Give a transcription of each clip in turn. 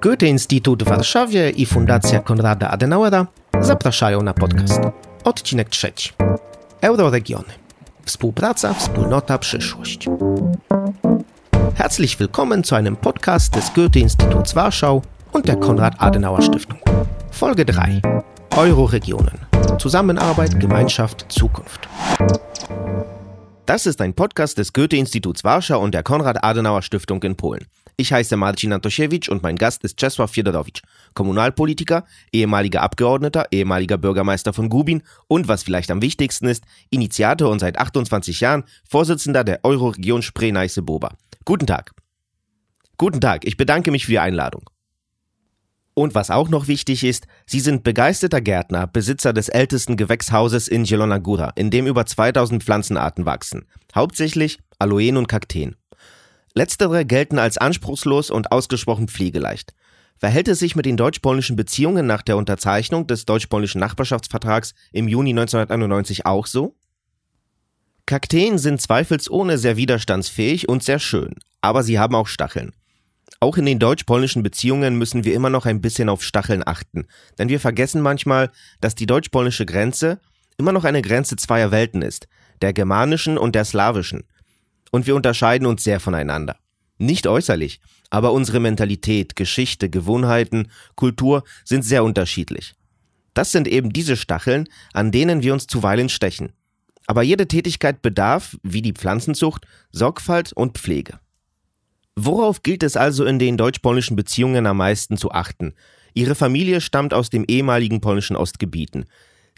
Goethe-Instytut w Warszawie i Fundacja Konrada Adenauera zapraszają na podcast. Odcinek trzeci. Euroregiony. Współpraca, Wspólnota, Przyszłość. Herzlich willkommen zu einem Podcast des Goethe-Instituts Warschau und der Konrad-Adenauer-Stiftung. Folge 3. Euroregionen. Zusammenarbeit, Gemeinschaft, Zukunft. Das ist ein Podcast des Goethe-Instituts Warschau und der Konrad-Adenauer-Stiftung in Polen. Ich heiße Marcin Antosiewicz und mein Gast ist Czesław Fiedorowicz, Kommunalpolitiker, ehemaliger Abgeordneter, ehemaliger Bürgermeister von Gubin und, was vielleicht am wichtigsten ist, Initiator und seit 28 Jahren Vorsitzender der Euroregion Spree-Neiße-Boba. Guten Tag. Guten Tag, ich bedanke mich für die Einladung. Und was auch noch wichtig ist, Sie sind begeisterter Gärtner, Besitzer des ältesten Gewächshauses in Zielona Góra, in dem über 2000 Pflanzenarten wachsen, hauptsächlich Aloen und Kakteen. Letztere gelten als anspruchslos und ausgesprochen pflegeleicht. Verhält es sich mit den deutsch-polnischen Beziehungen nach der Unterzeichnung des deutsch-polnischen Nachbarschaftsvertrags im Juni 1991 auch so? Kakteen sind zweifelsohne sehr widerstandsfähig und sehr schön, aber sie haben auch Stacheln. Auch in den deutsch-polnischen Beziehungen müssen wir immer noch ein bisschen auf Stacheln achten, denn wir vergessen manchmal, dass die deutsch-polnische Grenze immer noch eine Grenze zweier Welten ist, der germanischen und der slawischen. Und wir unterscheiden uns sehr voneinander. Nicht äußerlich, aber unsere Mentalität, Geschichte, Gewohnheiten, Kultur sind sehr unterschiedlich. Das sind eben diese Stacheln, an denen wir uns zuweilen stechen. Aber jede Tätigkeit bedarf, wie die Pflanzenzucht, Sorgfalt und Pflege. Worauf gilt es also in den deutsch-polnischen Beziehungen am meisten zu achten? Ihre Familie stammt aus dem ehemaligen polnischen Ostgebieten.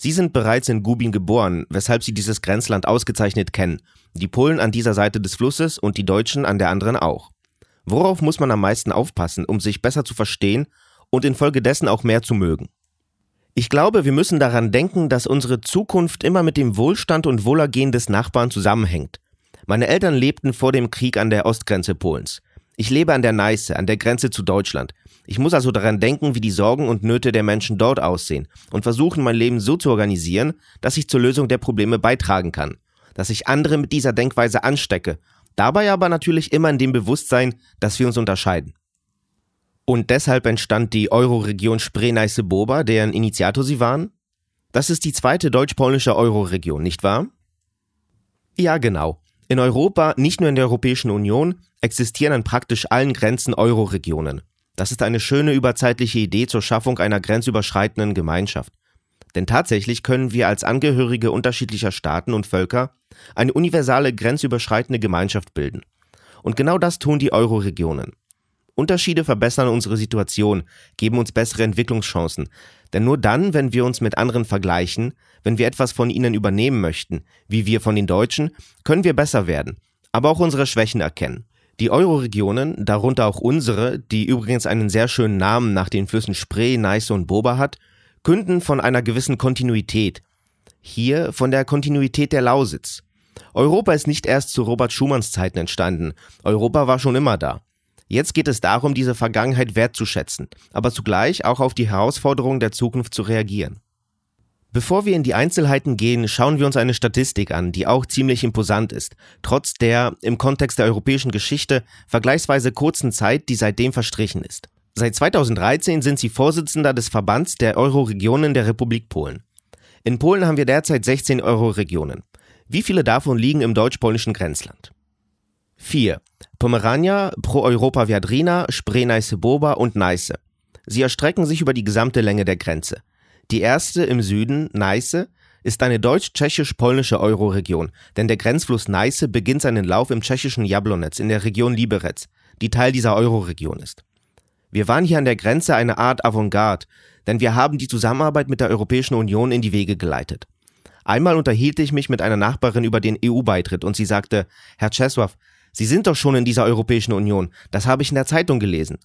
Sie sind bereits in Gubin geboren, weshalb Sie dieses Grenzland ausgezeichnet kennen. Die Polen an dieser Seite des Flusses und die Deutschen an der anderen auch. Worauf muss man am meisten aufpassen, um sich besser zu verstehen und infolgedessen auch mehr zu mögen? Ich glaube, wir müssen daran denken, dass unsere Zukunft immer mit dem Wohlstand und Wohlergehen des Nachbarn zusammenhängt. Meine Eltern lebten vor dem Krieg an der Ostgrenze Polens. Ich lebe an der Neiße, an der Grenze zu Deutschland. Ich muss also daran denken, wie die Sorgen und Nöte der Menschen dort aussehen und versuchen, mein Leben so zu organisieren, dass ich zur Lösung der Probleme beitragen kann, dass ich andere mit dieser Denkweise anstecke, dabei aber natürlich immer in dem Bewusstsein, dass wir uns unterscheiden. Und deshalb entstand die Euroregion Spree-Neiße-Boba, deren Initiator Sie waren? Das ist die zweite deutsch-polnische Euroregion, nicht wahr? Ja, genau. In Europa, nicht nur in der Europäischen Union, existieren an praktisch allen Grenzen Euroregionen. Das ist eine schöne überzeitliche Idee zur Schaffung einer grenzüberschreitenden Gemeinschaft. Denn tatsächlich können wir als Angehörige unterschiedlicher Staaten und Völker eine universale grenzüberschreitende Gemeinschaft bilden. Und genau das tun die Euroregionen. Unterschiede verbessern unsere Situation, geben uns bessere Entwicklungschancen. Denn nur dann, wenn wir uns mit anderen vergleichen, wenn wir etwas von ihnen übernehmen möchten, wie wir von den Deutschen, können wir besser werden, aber auch unsere Schwächen erkennen. Die Euroregionen, darunter auch unsere, die übrigens einen sehr schönen Namen nach den Flüssen Spree, Neiße und Boba hat, künden von einer gewissen Kontinuität. Hier von der Kontinuität der Lausitz. Europa ist nicht erst zu Robert Schumanns Zeiten entstanden. Europa war schon immer da. Jetzt geht es darum, diese Vergangenheit wertzuschätzen, aber zugleich auch auf die Herausforderungen der Zukunft zu reagieren. Bevor wir in die Einzelheiten gehen, schauen wir uns eine Statistik an, die auch ziemlich imposant ist, trotz der im Kontext der europäischen Geschichte vergleichsweise kurzen Zeit, die seitdem verstrichen ist. Seit 2013 sind sie Vorsitzender des Verbands der Euroregionen der Republik Polen. In Polen haben wir derzeit 16 Euroregionen. Wie viele davon liegen im deutsch-polnischen Grenzland? 4. Pomerania, Pro-Europa Viadrina, Spree-Neiße-Boba und Neiße. Sie erstrecken sich über die gesamte Länge der Grenze. Die erste im Süden, Neiße, ist eine deutsch-tschechisch-polnische Euroregion, denn der Grenzfluss Neiße beginnt seinen Lauf im tschechischen Jablonec in der Region Liberec, die Teil dieser Euroregion ist. Wir waren hier an der Grenze eine Art Avantgarde, denn wir haben die Zusammenarbeit mit der Europäischen Union in die Wege geleitet. Einmal unterhielt ich mich mit einer Nachbarin über den EU-Beitritt und sie sagte, Herr Czesław, Sie sind doch schon in dieser Europäischen Union, das habe ich in der Zeitung gelesen.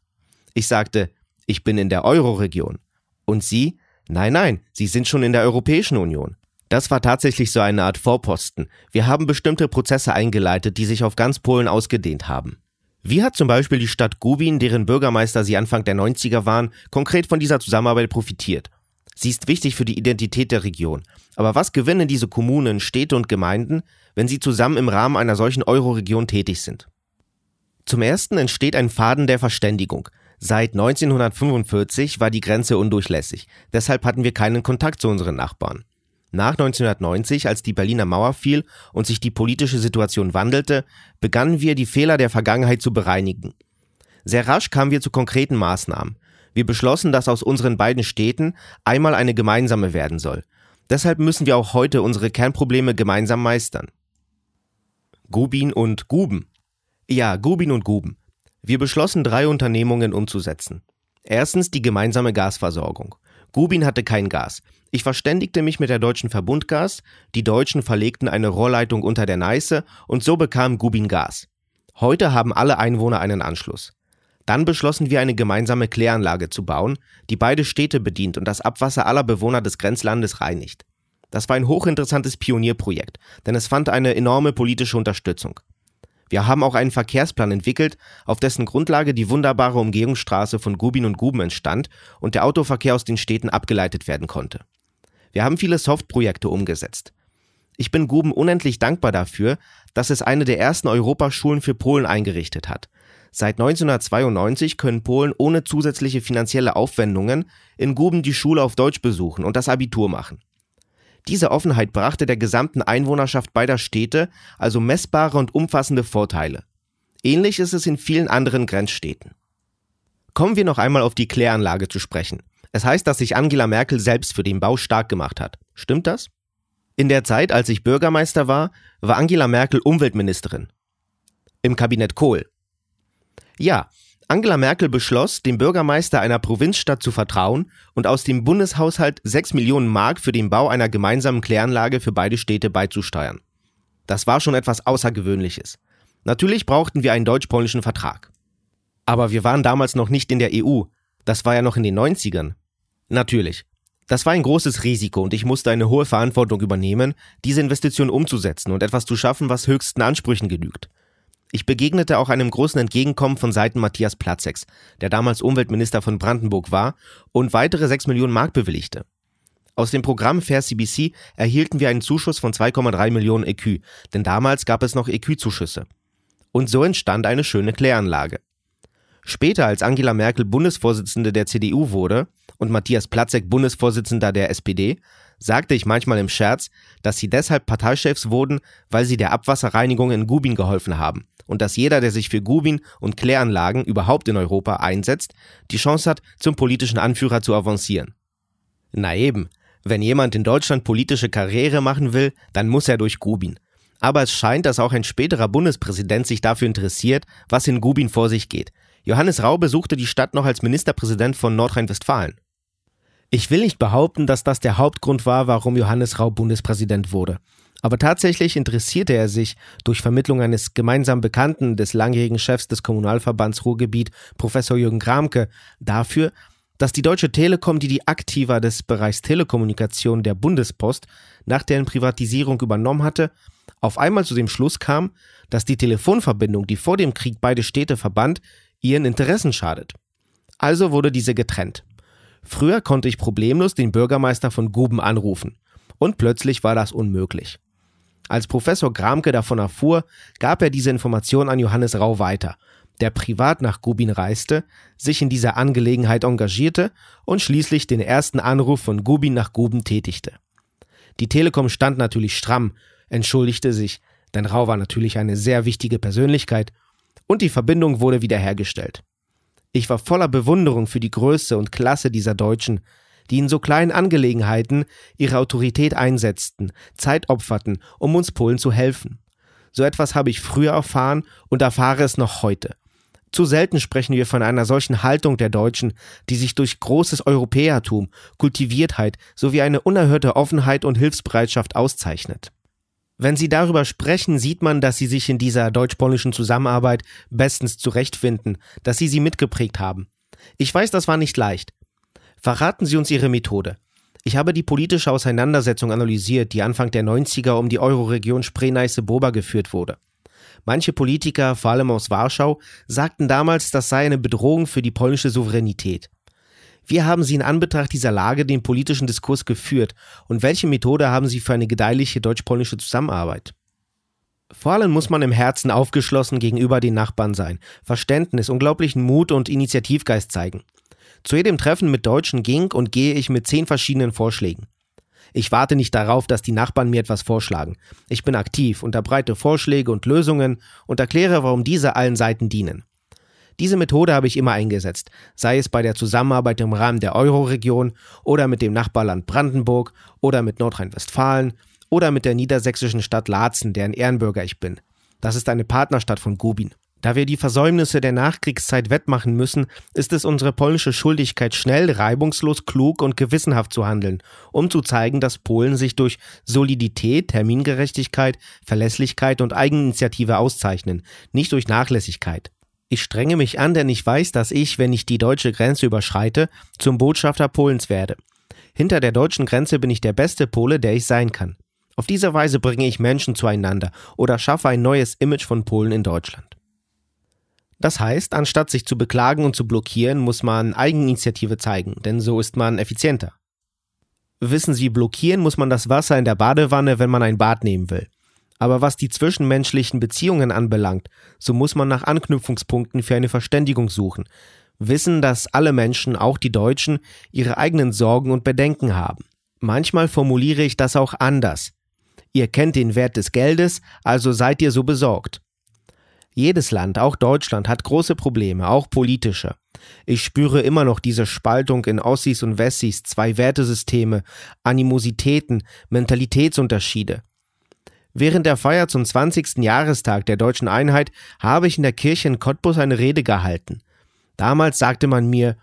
Ich sagte, ich bin in der Euroregion. Und Sie? Nein, nein, Sie sind schon in der Europäischen Union. Das war tatsächlich so eine Art Vorposten. Wir haben bestimmte Prozesse eingeleitet, die sich auf ganz Polen ausgedehnt haben. Wie hat zum Beispiel die Stadt Gubin, deren Bürgermeister sie Anfang der 90er waren, konkret von dieser Zusammenarbeit profitiert? Sie ist wichtig für die Identität der Region. Aber was gewinnen diese Kommunen, Städte und Gemeinden, wenn sie zusammen im Rahmen einer solchen Euroregion tätig sind? Zum ersten entsteht ein Faden der Verständigung. Seit 1945 war die Grenze undurchlässig, deshalb hatten wir keinen Kontakt zu unseren Nachbarn. Nach 1990, als die Berliner Mauer fiel und sich die politische Situation wandelte, begannen wir die Fehler der Vergangenheit zu bereinigen. Sehr rasch kamen wir zu konkreten Maßnahmen. Wir beschlossen, dass aus unseren beiden Städten einmal eine gemeinsame werden soll. Deshalb müssen wir auch heute unsere Kernprobleme gemeinsam meistern. Gubin und Guben. Ja, Gubin und Guben. Wir beschlossen, drei Unternehmungen umzusetzen. Erstens die gemeinsame Gasversorgung. Gubin hatte kein Gas. Ich verständigte mich mit der Deutschen Verbundgas, die Deutschen verlegten eine Rohrleitung unter der Neiße und so bekam Gubin Gas. Heute haben alle Einwohner einen Anschluss. Dann beschlossen wir eine gemeinsame Kläranlage zu bauen, die beide Städte bedient und das Abwasser aller Bewohner des Grenzlandes reinigt. Das war ein hochinteressantes Pionierprojekt, denn es fand eine enorme politische Unterstützung. Wir haben auch einen Verkehrsplan entwickelt, auf dessen Grundlage die wunderbare Umgehungsstraße von Gubin und Guben entstand und der Autoverkehr aus den Städten abgeleitet werden konnte. Wir haben viele Softprojekte umgesetzt. Ich bin Guben unendlich dankbar dafür, dass es eine der ersten Europaschulen für Polen eingerichtet hat. Seit 1992 können Polen ohne zusätzliche finanzielle Aufwendungen in Guben die Schule auf Deutsch besuchen und das Abitur machen. Diese Offenheit brachte der gesamten Einwohnerschaft beider Städte also messbare und umfassende Vorteile. Ähnlich ist es in vielen anderen Grenzstädten. Kommen wir noch einmal auf die Kläranlage zu sprechen. Es heißt, dass sich Angela Merkel selbst für den Bau stark gemacht hat. Stimmt das? In der Zeit, als ich Bürgermeister war, war Angela Merkel Umweltministerin. Im Kabinett Kohl. Ja, Angela Merkel beschloss, dem Bürgermeister einer Provinzstadt zu vertrauen und aus dem Bundeshaushalt 6 Millionen Mark für den Bau einer gemeinsamen Kläranlage für beide Städte beizusteuern. Das war schon etwas Außergewöhnliches. Natürlich brauchten wir einen deutsch-polnischen Vertrag. Aber wir waren damals noch nicht in der EU. Das war ja noch in den 90ern. Natürlich. Das war ein großes Risiko und ich musste eine hohe Verantwortung übernehmen, diese Investition umzusetzen und etwas zu schaffen, was höchsten Ansprüchen genügt. Ich begegnete auch einem großen Entgegenkommen von Seiten Matthias Platzeks, der damals Umweltminister von Brandenburg war und weitere 6 Millionen Mark bewilligte. Aus dem Programm Fair CBC erhielten wir einen Zuschuss von 2,3 Millionen EQ, denn damals gab es noch EQ-Zuschüsse. Und so entstand eine schöne Kläranlage. Später, als Angela Merkel Bundesvorsitzende der CDU wurde und Matthias Platzek Bundesvorsitzender der SPD, sagte ich manchmal im Scherz, dass sie deshalb Parteichefs wurden, weil sie der Abwasserreinigung in Gubin geholfen haben und dass jeder, der sich für Gubin und Kläranlagen überhaupt in Europa einsetzt, die Chance hat, zum politischen Anführer zu avancieren. Na eben, wenn jemand in Deutschland politische Karriere machen will, dann muss er durch Gubin. Aber es scheint, dass auch ein späterer Bundespräsident sich dafür interessiert, was in Gubin vor sich geht. Johannes Rau besuchte die Stadt noch als Ministerpräsident von Nordrhein-Westfalen. Ich will nicht behaupten, dass das der Hauptgrund war, warum Johannes Rau Bundespräsident wurde. Aber tatsächlich interessierte er sich durch Vermittlung eines gemeinsam Bekannten des langjährigen Chefs des Kommunalverbands Ruhrgebiet, Professor Jürgen Gramke, dafür, dass die Deutsche Telekom, die die Aktiva des Bereichs Telekommunikation der Bundespost nach deren Privatisierung übernommen hatte, auf einmal zu dem Schluss kam, dass die Telefonverbindung, die vor dem Krieg beide Städte verband, ihren Interessen schadet. Also wurde diese getrennt. Früher konnte ich problemlos den Bürgermeister von Guben anrufen. Und plötzlich war das unmöglich. Als Professor Gramke davon erfuhr, gab er diese Information an Johannes Rau weiter, der privat nach Gubin reiste, sich in dieser Angelegenheit engagierte und schließlich den ersten Anruf von Gubin nach Guben tätigte. Die Telekom stand natürlich stramm, entschuldigte sich, denn Rau war natürlich eine sehr wichtige Persönlichkeit, und die Verbindung wurde wiederhergestellt. Ich war voller Bewunderung für die Größe und Klasse dieser Deutschen, die in so kleinen Angelegenheiten ihre Autorität einsetzten, Zeit opferten, um uns Polen zu helfen. So etwas habe ich früher erfahren und erfahre es noch heute. Zu selten sprechen wir von einer solchen Haltung der Deutschen, die sich durch großes Europäertum, Kultiviertheit sowie eine unerhörte Offenheit und Hilfsbereitschaft auszeichnet. Wenn Sie darüber sprechen, sieht man, dass Sie sich in dieser deutsch-polnischen Zusammenarbeit bestens zurechtfinden, dass Sie sie mitgeprägt haben. Ich weiß, das war nicht leicht. Verraten Sie uns Ihre Methode. Ich habe die politische Auseinandersetzung analysiert, die Anfang der 90er um die Euroregion Spree-Neiße-Boba geführt wurde. Manche Politiker, vor allem aus Warschau, sagten damals, das sei eine Bedrohung für die polnische Souveränität. Wie haben Sie in Anbetracht dieser Lage den politischen Diskurs geführt und welche Methode haben Sie für eine gedeihliche deutsch-polnische Zusammenarbeit? Vor allem muss man im Herzen aufgeschlossen gegenüber den Nachbarn sein, Verständnis, unglaublichen Mut und Initiativgeist zeigen. Zu jedem Treffen mit Deutschen ging und gehe ich mit zehn verschiedenen Vorschlägen. Ich warte nicht darauf, dass die Nachbarn mir etwas vorschlagen. Ich bin aktiv, unterbreite Vorschläge und Lösungen und erkläre, warum diese allen Seiten dienen. Diese Methode habe ich immer eingesetzt, sei es bei der Zusammenarbeit im Rahmen der Euro-Region oder mit dem Nachbarland Brandenburg oder mit Nordrhein-Westfalen oder mit der niedersächsischen Stadt Laatzen, deren Ehrenbürger ich bin. Das ist eine Partnerstadt von Gubin. Da wir die Versäumnisse der Nachkriegszeit wettmachen müssen, ist es unsere polnische Schuldigkeit, schnell, reibungslos, klug und gewissenhaft zu handeln, um zu zeigen, dass Polen sich durch Solidität, Termingerechtigkeit, Verlässlichkeit und Eigeninitiative auszeichnen, nicht durch Nachlässigkeit. Ich strenge mich an, denn ich weiß, dass ich, wenn ich die deutsche Grenze überschreite, zum Botschafter Polens werde. Hinter der deutschen Grenze bin ich der beste Pole, der ich sein kann. Auf diese Weise bringe ich Menschen zueinander oder schaffe ein neues Image von Polen in Deutschland. Das heißt, anstatt sich zu beklagen und zu blockieren, muss man Eigeninitiative zeigen, denn so ist man effizienter. Wissen Sie, blockieren muss man das Wasser in der Badewanne, wenn man ein Bad nehmen will. Aber was die zwischenmenschlichen Beziehungen anbelangt, so muss man nach Anknüpfungspunkten für eine Verständigung suchen, wissen, dass alle Menschen, auch die Deutschen, ihre eigenen Sorgen und Bedenken haben. Manchmal formuliere ich das auch anders. Ihr kennt den Wert des Geldes, also seid ihr so besorgt. Jedes Land, auch Deutschland, hat große Probleme, auch politische. Ich spüre immer noch diese Spaltung in Ossis und Wessis, zwei Wertesysteme, Animositäten, Mentalitätsunterschiede. Während der Feier zum 20. Jahrestag der deutschen Einheit habe ich in der Kirche in Cottbus eine Rede gehalten. Damals sagte man mir,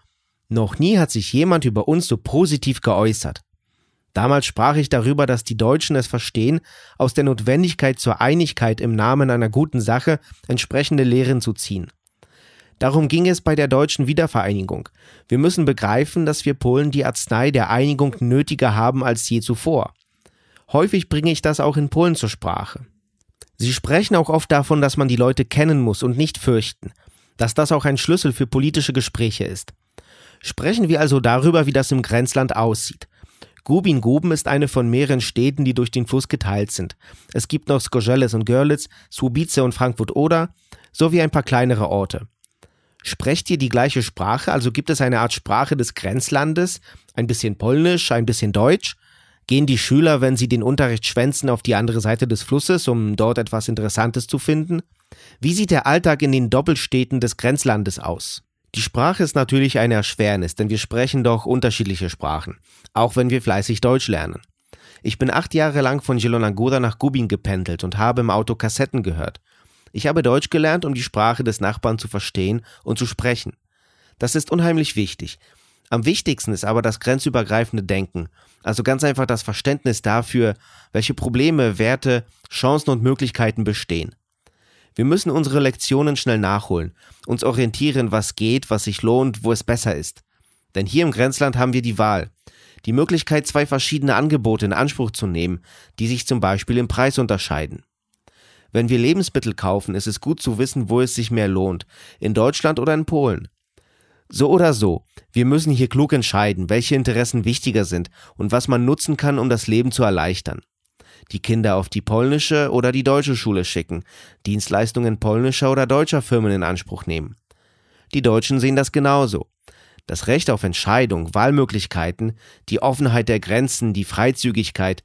noch nie hat sich jemand über uns so positiv geäußert. Damals sprach ich darüber, dass die Deutschen es verstehen, aus der Notwendigkeit zur Einigkeit im Namen einer guten Sache entsprechende Lehren zu ziehen. Darum ging es bei der deutschen Wiedervereinigung. Wir müssen begreifen, dass wir Polen die Arznei der Einigung nötiger haben als je zuvor. Häufig bringe ich das auch in Polen zur Sprache. Sie sprechen auch oft davon, dass man die Leute kennen muss und nicht fürchten, dass das auch ein Schlüssel für politische Gespräche ist. Sprechen wir also darüber, wie das im Grenzland aussieht. Gubin-Guben ist eine von mehreren Städten, die durch den Fluss geteilt sind. Es gibt noch Skojeles und Görlitz, Słubice und Frankfurt-Oder sowie ein paar kleinere Orte. Sprecht ihr die gleiche Sprache, also gibt es eine Art Sprache des Grenzlandes, ein bisschen Polnisch, ein bisschen Deutsch? Gehen die Schüler, wenn sie den Unterricht schwänzen, auf die andere Seite des Flusses, um dort etwas Interessantes zu finden? Wie sieht der Alltag in den Doppelstädten des Grenzlandes aus? Die Sprache ist natürlich eine Erschwernis, denn wir sprechen doch unterschiedliche Sprachen, auch wenn wir fleißig Deutsch lernen. Ich bin acht Jahre lang von Zielona nach Gubin gependelt und habe im Auto Kassetten gehört. Ich habe Deutsch gelernt, um die Sprache des Nachbarn zu verstehen und zu sprechen. Das ist unheimlich wichtig. Am wichtigsten ist aber das grenzübergreifende Denken, also ganz einfach das Verständnis dafür, welche Probleme, Werte, Chancen und Möglichkeiten bestehen. Wir müssen unsere Lektionen schnell nachholen, uns orientieren, was geht, was sich lohnt, wo es besser ist. Denn hier im Grenzland haben wir die Wahl. Die Möglichkeit, zwei verschiedene Angebote in Anspruch zu nehmen, die sich zum Beispiel im Preis unterscheiden. Wenn wir Lebensmittel kaufen, ist es gut zu wissen, wo es sich mehr lohnt, in Deutschland oder in Polen. So oder so, wir müssen hier klug entscheiden, welche Interessen wichtiger sind und was man nutzen kann, um das Leben zu erleichtern die Kinder auf die polnische oder die deutsche Schule schicken, Dienstleistungen polnischer oder deutscher Firmen in Anspruch nehmen. Die Deutschen sehen das genauso. Das Recht auf Entscheidung, Wahlmöglichkeiten, die Offenheit der Grenzen, die Freizügigkeit,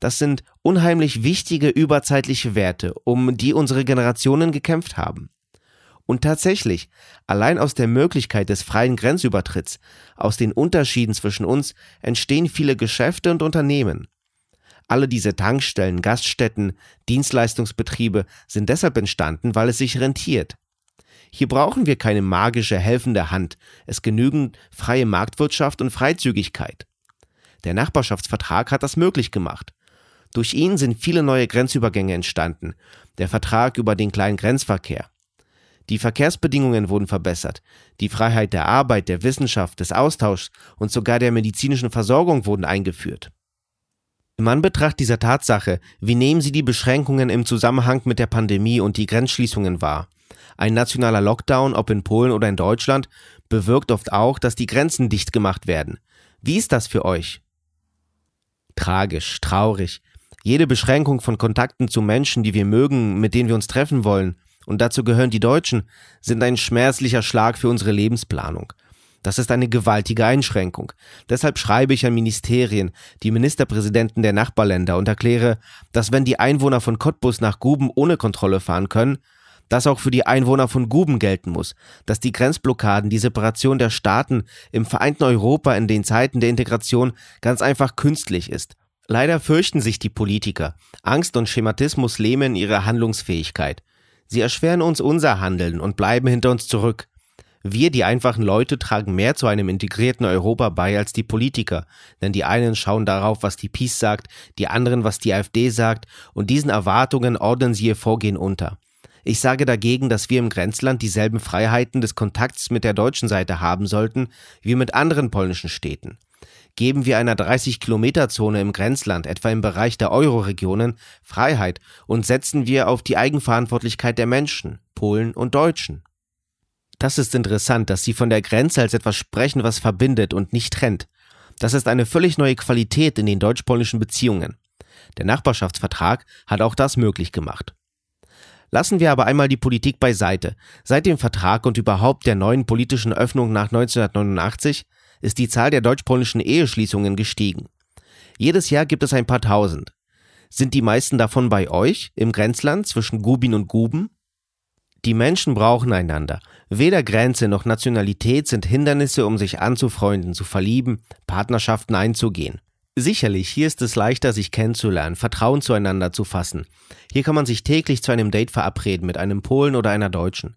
das sind unheimlich wichtige überzeitliche Werte, um die unsere Generationen gekämpft haben. Und tatsächlich, allein aus der Möglichkeit des freien Grenzübertritts, aus den Unterschieden zwischen uns entstehen viele Geschäfte und Unternehmen. Alle diese Tankstellen, Gaststätten, Dienstleistungsbetriebe sind deshalb entstanden, weil es sich rentiert. Hier brauchen wir keine magische, helfende Hand, es genügen freie Marktwirtschaft und Freizügigkeit. Der Nachbarschaftsvertrag hat das möglich gemacht. Durch ihn sind viele neue Grenzübergänge entstanden, der Vertrag über den kleinen Grenzverkehr. Die Verkehrsbedingungen wurden verbessert, die Freiheit der Arbeit, der Wissenschaft, des Austauschs und sogar der medizinischen Versorgung wurden eingeführt. Im Anbetracht dieser Tatsache, wie nehmen Sie die Beschränkungen im Zusammenhang mit der Pandemie und die Grenzschließungen wahr? Ein nationaler Lockdown, ob in Polen oder in Deutschland, bewirkt oft auch, dass die Grenzen dicht gemacht werden. Wie ist das für euch? Tragisch, traurig. Jede Beschränkung von Kontakten zu Menschen, die wir mögen, mit denen wir uns treffen wollen, und dazu gehören die Deutschen, sind ein schmerzlicher Schlag für unsere Lebensplanung. Das ist eine gewaltige Einschränkung. Deshalb schreibe ich an Ministerien, die Ministerpräsidenten der Nachbarländer und erkläre, dass wenn die Einwohner von Cottbus nach Guben ohne Kontrolle fahren können, das auch für die Einwohner von Guben gelten muss, dass die Grenzblockaden, die Separation der Staaten im vereinten Europa in den Zeiten der Integration ganz einfach künstlich ist. Leider fürchten sich die Politiker. Angst und Schematismus lähmen ihre Handlungsfähigkeit. Sie erschweren uns unser Handeln und bleiben hinter uns zurück. Wir, die einfachen Leute, tragen mehr zu einem integrierten Europa bei als die Politiker, denn die einen schauen darauf, was die PiS sagt, die anderen, was die AfD sagt, und diesen Erwartungen ordnen sie ihr Vorgehen unter. Ich sage dagegen, dass wir im Grenzland dieselben Freiheiten des Kontakts mit der deutschen Seite haben sollten, wie mit anderen polnischen Städten. Geben wir einer 30-Kilometer-Zone im Grenzland, etwa im Bereich der Euro-Regionen, Freiheit und setzen wir auf die Eigenverantwortlichkeit der Menschen, Polen und Deutschen. Das ist interessant, dass Sie von der Grenze als etwas sprechen, was verbindet und nicht trennt. Das ist eine völlig neue Qualität in den deutsch-polnischen Beziehungen. Der Nachbarschaftsvertrag hat auch das möglich gemacht. Lassen wir aber einmal die Politik beiseite. Seit dem Vertrag und überhaupt der neuen politischen Öffnung nach 1989 ist die Zahl der deutsch-polnischen Eheschließungen gestiegen. Jedes Jahr gibt es ein paar tausend. Sind die meisten davon bei euch im Grenzland zwischen Gubin und Guben? Die Menschen brauchen einander. Weder Grenze noch Nationalität sind Hindernisse, um sich anzufreunden, zu verlieben, Partnerschaften einzugehen. Sicherlich, hier ist es leichter, sich kennenzulernen, Vertrauen zueinander zu fassen. Hier kann man sich täglich zu einem Date verabreden mit einem Polen oder einer Deutschen.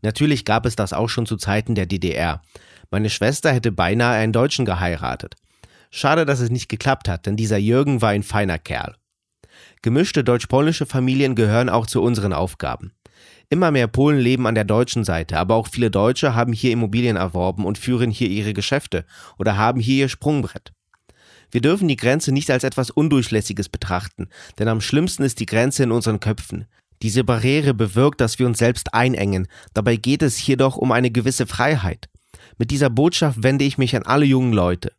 Natürlich gab es das auch schon zu Zeiten der DDR. Meine Schwester hätte beinahe einen Deutschen geheiratet. Schade, dass es nicht geklappt hat, denn dieser Jürgen war ein feiner Kerl. Gemischte deutsch-polnische Familien gehören auch zu unseren Aufgaben. Immer mehr Polen leben an der deutschen Seite, aber auch viele Deutsche haben hier Immobilien erworben und führen hier ihre Geschäfte oder haben hier ihr Sprungbrett. Wir dürfen die Grenze nicht als etwas Undurchlässiges betrachten, denn am schlimmsten ist die Grenze in unseren Köpfen. Diese Barriere bewirkt, dass wir uns selbst einengen, dabei geht es hier doch um eine gewisse Freiheit. Mit dieser Botschaft wende ich mich an alle jungen Leute.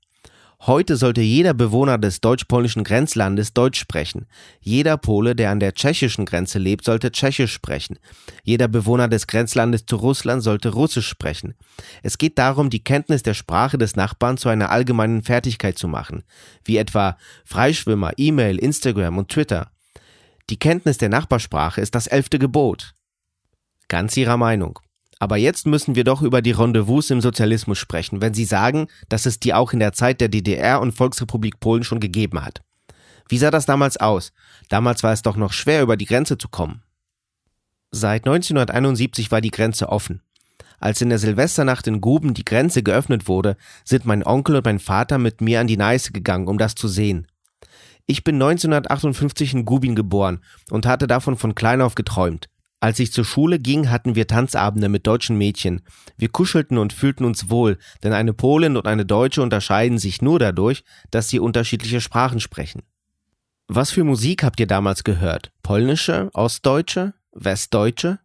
Heute sollte jeder Bewohner des deutsch-polnischen Grenzlandes Deutsch sprechen. Jeder Pole, der an der tschechischen Grenze lebt, sollte Tschechisch sprechen. Jeder Bewohner des Grenzlandes zu Russland sollte Russisch sprechen. Es geht darum, die Kenntnis der Sprache des Nachbarn zu einer allgemeinen Fertigkeit zu machen, wie etwa Freischwimmer, E-Mail, Instagram und Twitter. Die Kenntnis der Nachbarsprache ist das elfte Gebot. Ganz Ihrer Meinung. Aber jetzt müssen wir doch über die Rendezvous im Sozialismus sprechen, wenn Sie sagen, dass es die auch in der Zeit der DDR und Volksrepublik Polen schon gegeben hat. Wie sah das damals aus? Damals war es doch noch schwer, über die Grenze zu kommen. Seit 1971 war die Grenze offen. Als in der Silvesternacht in Guben die Grenze geöffnet wurde, sind mein Onkel und mein Vater mit mir an die Neiße gegangen, um das zu sehen. Ich bin 1958 in Gubin geboren und hatte davon von klein auf geträumt. Als ich zur Schule ging, hatten wir Tanzabende mit deutschen Mädchen. Wir kuschelten und fühlten uns wohl, denn eine Polin und eine Deutsche unterscheiden sich nur dadurch, dass sie unterschiedliche Sprachen sprechen. Was für Musik habt ihr damals gehört? Polnische, Ostdeutsche, Westdeutsche?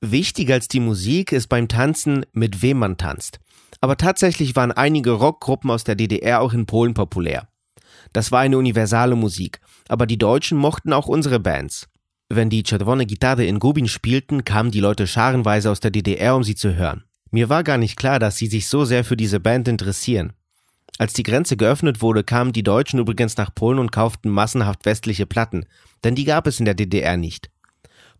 Wichtiger als die Musik ist beim Tanzen, mit wem man tanzt. Aber tatsächlich waren einige Rockgruppen aus der DDR auch in Polen populär. Das war eine universale Musik, aber die Deutschen mochten auch unsere Bands. Wenn die Czerwone Gitarre in Gubin spielten, kamen die Leute scharenweise aus der DDR, um sie zu hören. Mir war gar nicht klar, dass sie sich so sehr für diese Band interessieren. Als die Grenze geöffnet wurde, kamen die Deutschen übrigens nach Polen und kauften massenhaft westliche Platten, denn die gab es in der DDR nicht.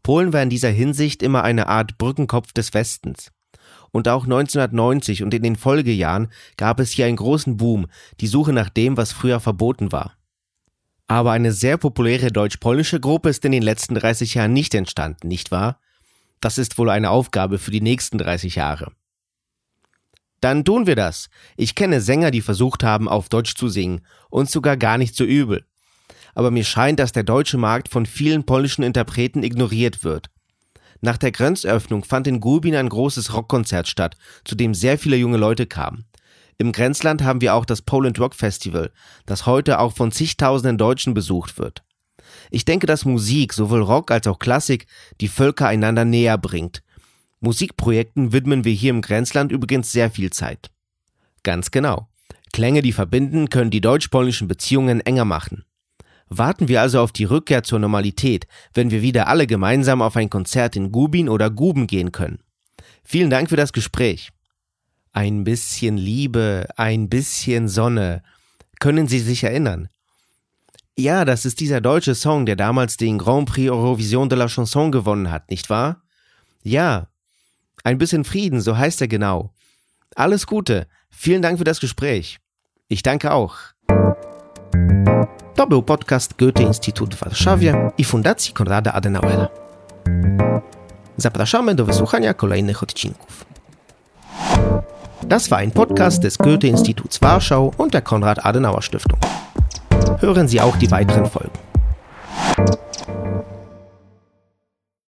Polen war in dieser Hinsicht immer eine Art Brückenkopf des Westens. Und auch 1990 und in den Folgejahren gab es hier einen großen Boom, die Suche nach dem, was früher verboten war. Aber eine sehr populäre deutsch-polnische Gruppe ist in den letzten 30 Jahren nicht entstanden, nicht wahr? Das ist wohl eine Aufgabe für die nächsten 30 Jahre. Dann tun wir das. Ich kenne Sänger, die versucht haben, auf Deutsch zu singen, und sogar gar nicht so übel. Aber mir scheint, dass der deutsche Markt von vielen polnischen Interpreten ignoriert wird. Nach der Grenzöffnung fand in Gubin ein großes Rockkonzert statt, zu dem sehr viele junge Leute kamen. Im Grenzland haben wir auch das Poland Rock Festival, das heute auch von zigtausenden Deutschen besucht wird. Ich denke, dass Musik, sowohl Rock als auch Klassik, die Völker einander näher bringt. Musikprojekten widmen wir hier im Grenzland übrigens sehr viel Zeit. Ganz genau. Klänge, die verbinden, können die deutsch-polnischen Beziehungen enger machen. Warten wir also auf die Rückkehr zur Normalität, wenn wir wieder alle gemeinsam auf ein Konzert in Gubin oder Guben gehen können. Vielen Dank für das Gespräch. Ein bisschen Liebe, ein bisschen Sonne. Können Sie sich erinnern? Ja, das ist dieser deutsche Song, der damals den Grand Prix Eurovision de la Chanson gewonnen hat, nicht wahr? Ja. Ein bisschen Frieden, so heißt er genau. Alles Gute. Vielen Dank für das Gespräch. Ich danke auch. To podcast Goethe-Instytut w Warszawie i Fundacji Konrada Adenauera. Zapraszamy do wysłuchania kolejnych odcinków. Das war ein Podcast des Goethe-Instituts Warschau und der Konrad-Adenauer-Stiftung. Hören Sie auch die weiteren Folgen.